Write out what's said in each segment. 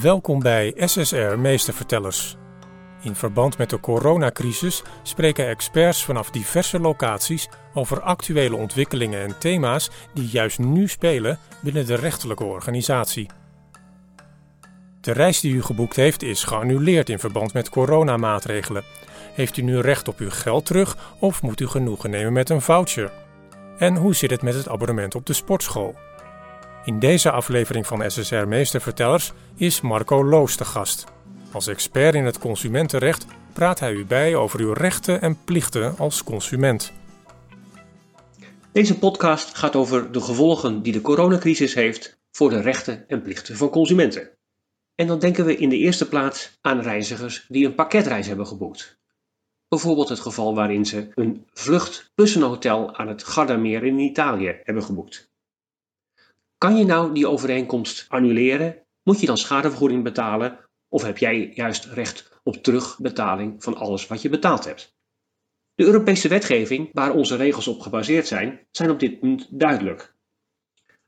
Welkom bij SSR Meestervertellers. In verband met de coronacrisis spreken experts vanaf diverse locaties over actuele ontwikkelingen en thema's die juist nu spelen binnen de rechterlijke organisatie. De reis die u geboekt heeft is geannuleerd in verband met coronamaatregelen. Heeft u nu recht op uw geld terug of moet u genoegen nemen met een voucher? En hoe zit het met het abonnement op de sportschool? In deze aflevering van SSR Meestervertellers is Marco Loos de gast. Als expert in het consumentenrecht praat hij u bij over uw rechten en plichten als consument. Deze podcast gaat over de gevolgen die de coronacrisis heeft voor de rechten en plichten van consumenten. En dan denken we in de eerste plaats aan reizigers die een pakketreis hebben geboekt. Bijvoorbeeld het geval waarin ze een vlucht plus een hotel aan het Gardameer in Italië hebben geboekt. Kan je nou die overeenkomst annuleren? Moet je dan schadevergoeding betalen? Of heb jij juist recht op terugbetaling van alles wat je betaald hebt? De Europese wetgeving, waar onze regels op gebaseerd zijn, zijn op dit punt duidelijk.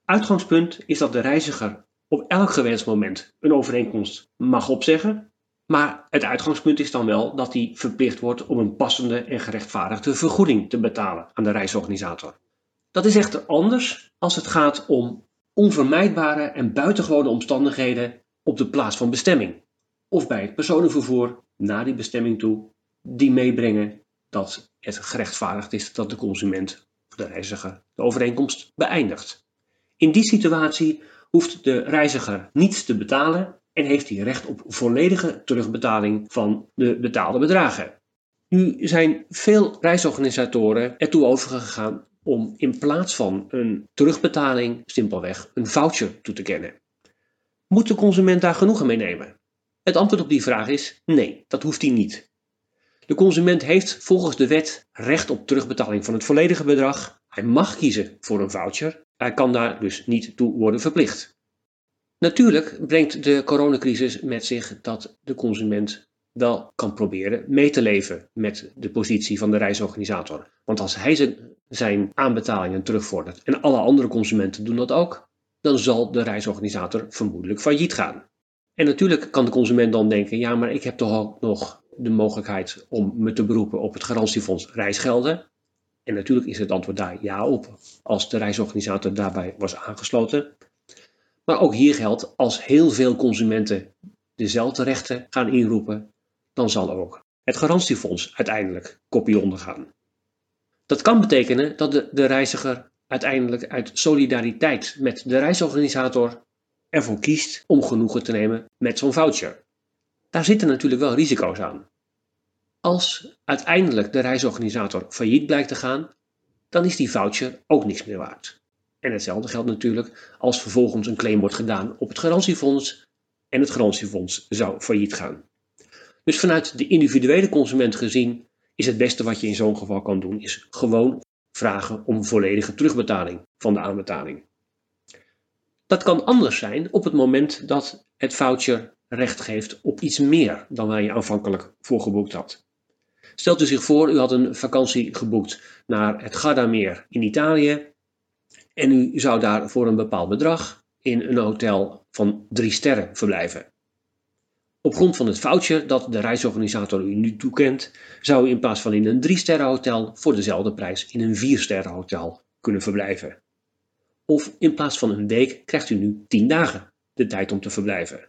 Uitgangspunt is dat de reiziger op elk gewenst moment een overeenkomst mag opzeggen, maar het uitgangspunt is dan wel dat hij verplicht wordt om een passende en gerechtvaardigde vergoeding te betalen aan de reisorganisator. Dat is echter anders als het gaat om onvermijdbare en buitengewone omstandigheden op de plaats van bestemming of bij het personenvervoer naar die bestemming toe, die meebrengen dat het gerechtvaardigd is dat de consument of de reiziger de overeenkomst beëindigt. In die situatie hoeft de reiziger niets te betalen en heeft hij recht op volledige terugbetaling van de betaalde bedragen. Nu zijn veel reisorganisatoren ertoe overgegaan om in plaats van een terugbetaling simpelweg een voucher toe te kennen. Moet de consument daar genoegen mee nemen? Het antwoord op die vraag is nee, dat hoeft hij niet. De consument heeft volgens de wet recht op terugbetaling van het volledige bedrag. Hij mag kiezen voor een voucher. Hij kan daar dus niet toe worden verplicht. Natuurlijk brengt de coronacrisis met zich dat de consument wel kan proberen mee te leven met de positie van de reisorganisator. Want als hij zijn aanbetalingen terugvordert en alle andere consumenten doen dat ook, dan zal de reisorganisator vermoedelijk failliet gaan. En natuurlijk kan de consument dan denken: ja, maar ik heb toch ook nog de mogelijkheid om me te beroepen op het garantiefonds reisgelden. En natuurlijk is het antwoord daar ja op, als de reisorganisator daarbij was aangesloten. Maar ook hier geldt, als heel veel consumenten dezelfde rechten gaan inroepen, dan zal ook het garantiefonds uiteindelijk kopie ondergaan. Dat kan betekenen dat de, reiziger uiteindelijk uit solidariteit met de reisorganisator ervoor kiest om genoegen te nemen met zo'n voucher. Daar zitten natuurlijk wel risico's aan. Als uiteindelijk de reisorganisator failliet blijkt te gaan, dan is die voucher ook niks meer waard. En hetzelfde geldt natuurlijk als vervolgens een claim wordt gedaan op het garantiefonds en het garantiefonds zou failliet gaan. Dus vanuit de individuele consument gezien is het beste wat je in zo'n geval kan doen, is gewoon vragen om volledige terugbetaling van de aanbetaling. Dat kan anders zijn op het moment dat het voucher recht geeft op iets meer dan waar je aanvankelijk voor geboekt had. Stelt u zich voor, u had een vakantie geboekt naar het Gardameer in Italië en u zou daar voor een bepaald bedrag in een hotel van drie sterren verblijven. Op grond van het voucher dat de reisorganisator u nu toekent, zou u in plaats van in een 3-sterren hotel voor dezelfde prijs in een 4-sterren hotel kunnen verblijven. Of in plaats van een week krijgt u nu 10 dagen de tijd om te verblijven.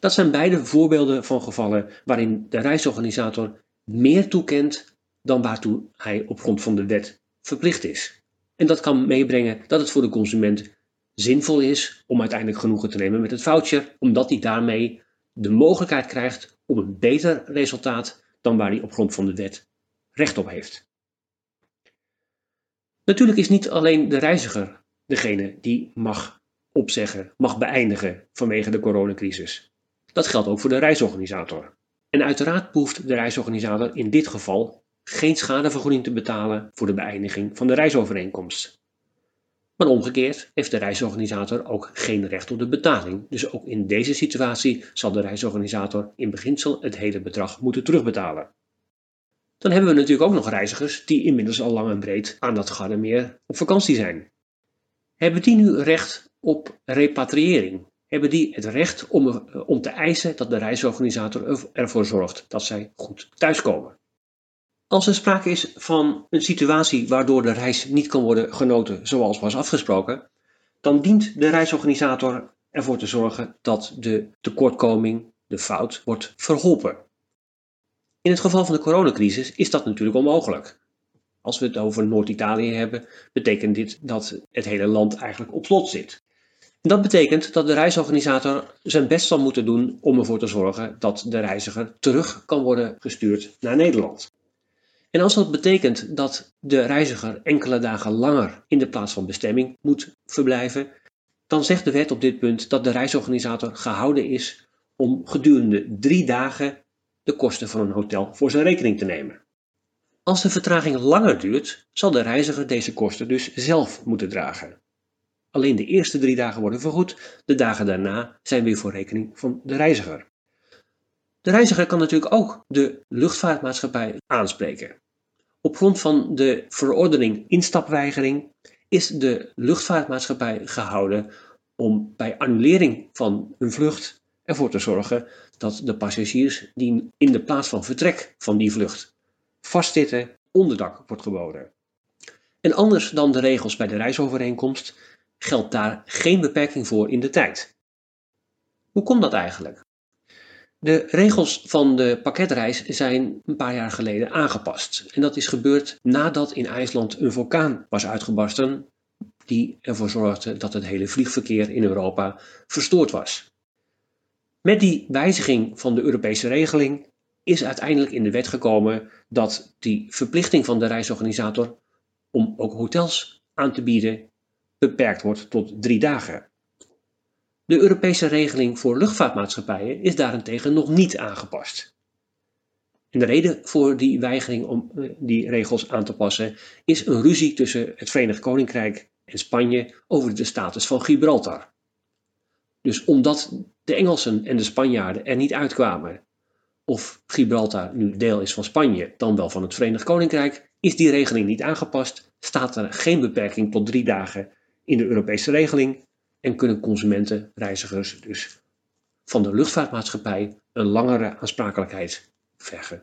Dat zijn beide voorbeelden van gevallen waarin de reisorganisator meer toekent dan waartoe hij op grond van de wet verplicht is. En dat kan meebrengen dat het voor de consument zinvol is om uiteindelijk genoegen te nemen met het voucher, omdat hij daarmee de mogelijkheid krijgt op een beter resultaat dan waar hij op grond van de wet recht op heeft. Natuurlijk is niet alleen de reiziger degene die mag opzeggen, mag beëindigen vanwege de coronacrisis. Dat geldt ook voor de reisorganisator. En uiteraard behoeft de reisorganisator in dit geval geen schadevergoeding te betalen voor de beëindiging van de reisovereenkomst. Maar omgekeerd heeft de reisorganisator ook geen recht op de betaling. Dus ook in deze situatie zal de reisorganisator in beginsel het hele bedrag moeten terugbetalen. Dan hebben we natuurlijk ook nog reizigers die inmiddels al lang en breed aan dat Gardameer op vakantie zijn. Hebben die nu recht op repatriëring? hebben die het recht om, eh, om te eisen dat de reisorganisator ervoor zorgt dat zij goed thuiskomen. Als er sprake is van een situatie waardoor de reis niet kan worden genoten zoals was afgesproken, dan dient de reisorganisator ervoor te zorgen dat de tekortkoming, de fout, wordt verholpen. In het geval van de coronacrisis is dat natuurlijk onmogelijk. Als we het over Noord-Italië hebben, betekent dit dat het hele land eigenlijk op slot zit. Dat betekent dat de reisorganisator zijn best zal moeten doen om ervoor te zorgen dat de reiziger terug kan worden gestuurd naar Nederland. En als dat betekent dat de reiziger enkele dagen langer in de plaats van bestemming moet verblijven, dan zegt de wet op dit punt dat de reisorganisator gehouden is om gedurende drie dagen de kosten van een hotel voor zijn rekening te nemen. Als de vertraging langer duurt, zal de reiziger deze kosten dus zelf moeten dragen. Alleen de eerste drie dagen worden vergoed, de dagen daarna zijn weer voor rekening van de reiziger. De reiziger kan natuurlijk ook de luchtvaartmaatschappij aanspreken. Op grond van de verordening instapweigering is de luchtvaartmaatschappij gehouden om bij annulering van een vlucht ervoor te zorgen dat de passagiers die in de plaats van vertrek van die vlucht vastzitten, onderdak wordt geboden. En anders dan de regels bij de reisovereenkomst geldt daar geen beperking voor in de tijd. Hoe komt dat eigenlijk? De regels van de pakketreis zijn een paar jaar geleden aangepast. En dat is gebeurd nadat in IJsland een vulkaan was uitgebarsten, die ervoor zorgde dat het hele vliegverkeer in Europa verstoord was. Met die wijziging van de Europese regeling is uiteindelijk in de wet gekomen dat die verplichting van de reisorganisator om ook hotels aan te bieden beperkt wordt tot drie dagen. De Europese regeling voor luchtvaartmaatschappijen is daarentegen nog niet aangepast. En de reden voor die weigering om eh, die regels aan te passen is een ruzie tussen het Verenigd Koninkrijk en Spanje over de status van Gibraltar. Dus omdat de Engelsen en de Spanjaarden er niet uitkwamen of Gibraltar nu deel is van Spanje, dan wel van het Verenigd Koninkrijk, is die regeling niet aangepast, staat er geen beperking tot drie dagen in de Europese regeling en kunnen consumenten, reizigers dus van de luchtvaartmaatschappij een langere aansprakelijkheid vergen.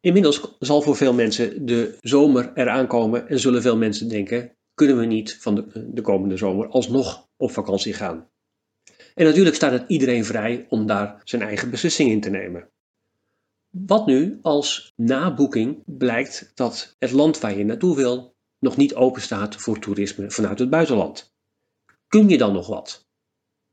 Inmiddels zal voor veel mensen de zomer eraan komen en zullen veel mensen denken: kunnen we niet van de, de komende zomer alsnog op vakantie gaan? En natuurlijk staat het iedereen vrij om daar zijn eigen beslissing in te nemen. Wat nu als na boeking blijkt dat het land waar je naartoe wil nog niet open staat voor toerisme vanuit het buitenland? Kun je dan nog wat?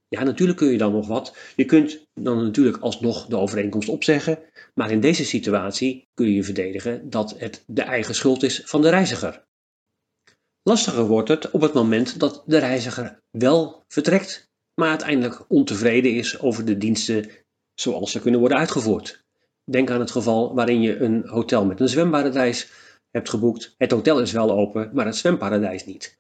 Ja, natuurlijk kun je dan nog wat. Je kunt dan natuurlijk alsnog de overeenkomst opzeggen, maar in deze situatie kun je verdedigen dat het de eigen schuld is van de reiziger. Lastiger wordt het op het moment dat de reiziger wel vertrekt, maar uiteindelijk ontevreden is over de diensten zoals ze kunnen worden uitgevoerd. Denk aan het geval waarin je een hotel met een zwemparadijs hebt geboekt. Het hotel is wel open, maar het zwemparadijs niet.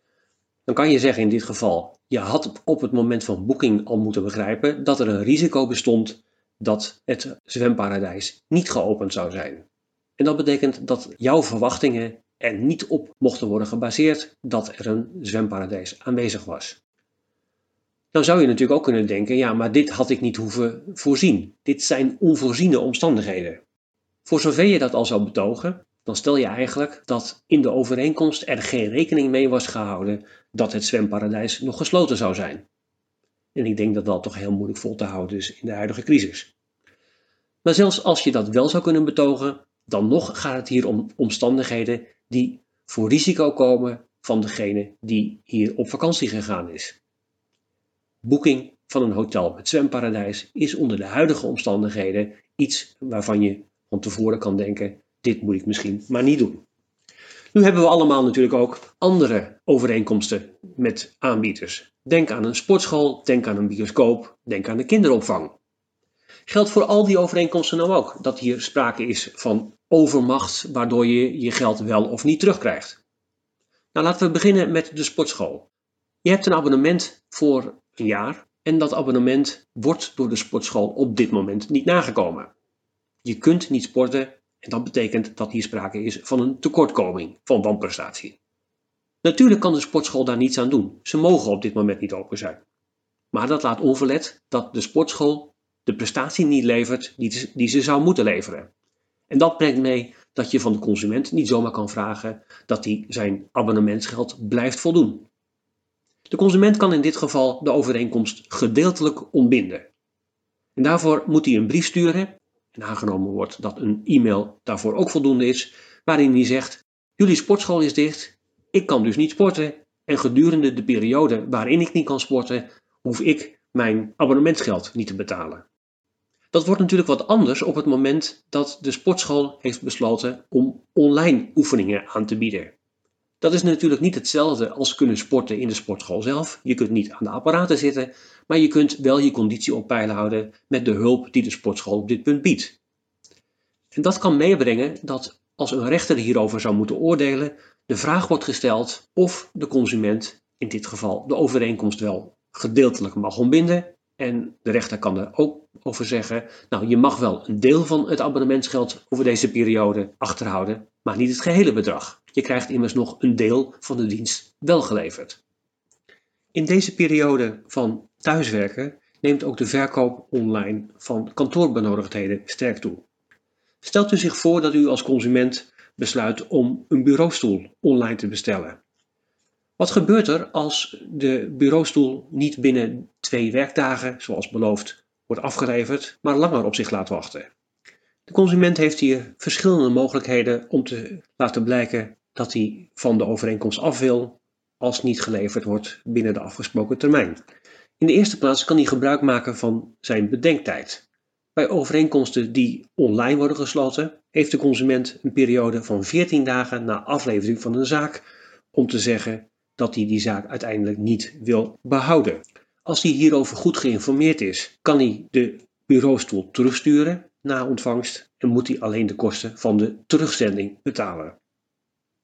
Dan kan je zeggen in dit geval, je had op het moment van boeking al moeten begrijpen dat er een risico bestond dat het zwemparadijs niet geopend zou zijn. En dat betekent dat jouw verwachtingen er niet op mochten worden gebaseerd dat er een zwemparadijs aanwezig was. Dan zou je natuurlijk ook kunnen denken, ja, maar dit had ik niet hoeven voorzien. Dit zijn onvoorziene omstandigheden. Voor zover je dat al zou betogen, dan stel je eigenlijk dat in de overeenkomst er geen rekening mee was gehouden dat het zwemparadijs nog gesloten zou zijn. En ik denk dat dat toch heel moeilijk vol te houden is in de huidige crisis. Maar zelfs als je dat wel zou kunnen betogen, dan nog gaat het hier om omstandigheden die voor risico komen van degene die hier op vakantie gegaan is. Boeking van een hotel met zwemparadijs is onder de huidige omstandigheden iets waarvan je van tevoren kan denken: dit moet ik misschien maar niet doen. Nu hebben we allemaal natuurlijk ook andere overeenkomsten met aanbieders. Denk aan een sportschool, denk aan een bioscoop, denk aan de kinderopvang. Geldt voor al die overeenkomsten nou ook dat hier sprake is van overmacht, waardoor je je geld wel of niet terugkrijgt? Nou, laten we beginnen met de sportschool. Je hebt een abonnement voor een jaar en dat abonnement wordt door de sportschool op dit moment niet nagekomen. Je kunt niet sporten en dat betekent dat hier sprake is van een tekortkoming van wanprestatie. Natuurlijk kan de sportschool daar niets aan doen. Ze mogen op dit moment niet open zijn. Maar dat laat onverlet dat de sportschool de prestatie niet levert die, ze zou moeten leveren. En dat brengt mee dat je van de consument niet zomaar kan vragen dat hij zijn abonnementsgeld blijft voldoen. De consument kan in dit geval de overeenkomst gedeeltelijk ontbinden. En daarvoor moet hij een brief sturen, en aangenomen wordt dat een e-mail daarvoor ook voldoende is, waarin hij zegt: Jullie sportschool is dicht, ik kan dus niet sporten, en gedurende de periode waarin ik niet kan sporten, hoef ik mijn abonnementsgeld niet te betalen. Dat wordt natuurlijk wat anders op het moment dat de sportschool heeft besloten om online oefeningen aan te bieden. Dat is natuurlijk niet hetzelfde als kunnen sporten in de sportschool zelf. Je kunt niet aan de apparaten zitten, maar je kunt wel je conditie op peil houden met de hulp die de sportschool op dit punt biedt. En dat kan meebrengen dat als een rechter hierover zou moeten oordelen, de vraag wordt gesteld of de consument, in dit geval de overeenkomst wel gedeeltelijk mag ontbinden. En de rechter kan er ook over zeggen, nou je mag wel een deel van het abonnementsgeld over deze periode achterhouden, maar niet het gehele bedrag. Je krijgt immers nog een deel van de dienst wel geleverd. In deze periode van thuiswerken neemt ook de verkoop online van kantoorbenodigdheden sterk toe. Stelt u zich voor dat u als consument besluit om een bureaustoel online te bestellen. Wat gebeurt er als de bureaustoel niet binnen twee werkdagen, zoals beloofd, wordt afgeleverd, maar langer op zich laat wachten? De consument heeft hier verschillende mogelijkheden om te laten blijken dat hij van de overeenkomst af wil als niet geleverd wordt binnen de afgesproken termijn. In de eerste plaats kan hij gebruik maken van zijn bedenktijd. Bij overeenkomsten die online worden gesloten, heeft de consument een periode van 14 dagen na aflevering van een zaak om te zeggen dat hij die zaak uiteindelijk niet wil behouden. Als hij hierover goed geïnformeerd is, kan hij de bureaustoel terugsturen na ontvangst en moet hij alleen de kosten van de terugzending betalen.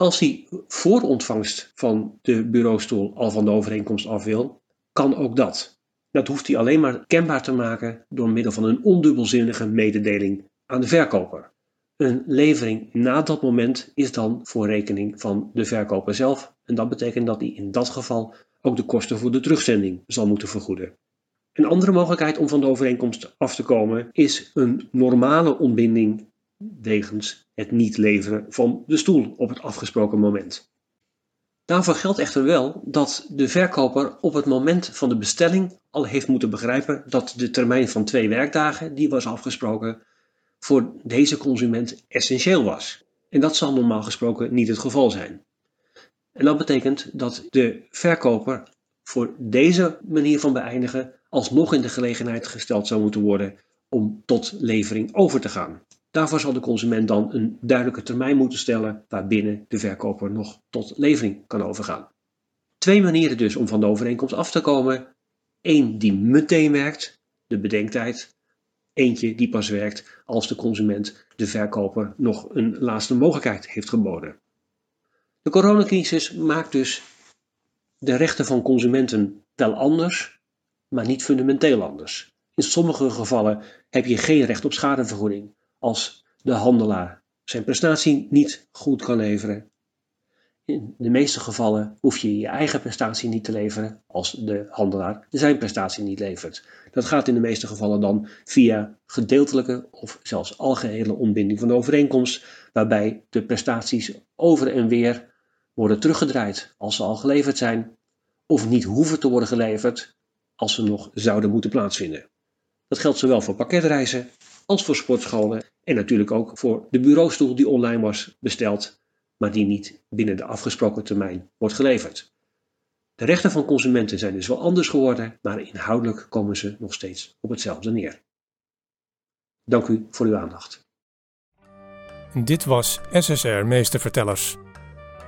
Als hij voor ontvangst van de bureaustoel al van de overeenkomst af wil, kan ook dat. Dat hoeft hij alleen maar kenbaar te maken door middel van een ondubbelzinnige mededeling aan de verkoper. Een levering na dat moment is dan voor rekening van de verkoper zelf en dat betekent dat hij in dat geval ook de kosten voor de terugzending zal moeten vergoeden. Een andere mogelijkheid om van de overeenkomst af te komen is een normale ontbinding wegens het niet leveren van de stoel op het afgesproken moment. Daarvoor geldt echter wel dat de verkoper op het moment van de bestelling al heeft moeten begrijpen dat de termijn van twee werkdagen die was afgesproken voor deze consument essentieel was. En dat zal normaal gesproken niet het geval zijn. En dat betekent dat de verkoper voor deze manier van beëindigen alsnog in de gelegenheid gesteld zou moeten worden om tot levering over te gaan. Daarvoor zal de consument dan een duidelijke termijn moeten stellen waarbinnen de verkoper nog tot levering kan overgaan. Twee manieren dus om van de overeenkomst af te komen. Eén die meteen werkt, de bedenktijd. Eentje die pas werkt als de consument de verkoper nog een laatste mogelijkheid heeft geboden. De coronacrisis maakt dus de rechten van consumenten wel anders, maar niet fundamenteel anders. In sommige gevallen heb je geen recht op schadevergoeding als de handelaar zijn prestatie niet goed kan leveren. In de meeste gevallen hoef je je eigen prestatie niet te leveren als de handelaar zijn prestatie niet levert. Dat gaat in de meeste gevallen dan via gedeeltelijke of zelfs algehele ontbinding van de overeenkomst, waarbij de prestaties over en weer worden teruggedraaid als ze al geleverd zijn, of niet hoeven te worden geleverd als ze nog zouden moeten plaatsvinden. Dat geldt zowel voor pakketreizen als voor sportscholen en natuurlijk ook voor de bureaustoel die online was besteld, maar die niet binnen de afgesproken termijn wordt geleverd. De rechten van consumenten zijn dus wel anders geworden, maar inhoudelijk komen ze nog steeds op hetzelfde neer. Dank u voor uw aandacht. Dit was SSR Meestervertellers.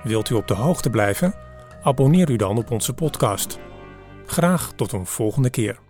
Wilt u op de hoogte blijven? Abonneer u dan op onze podcast. Graag tot een volgende keer.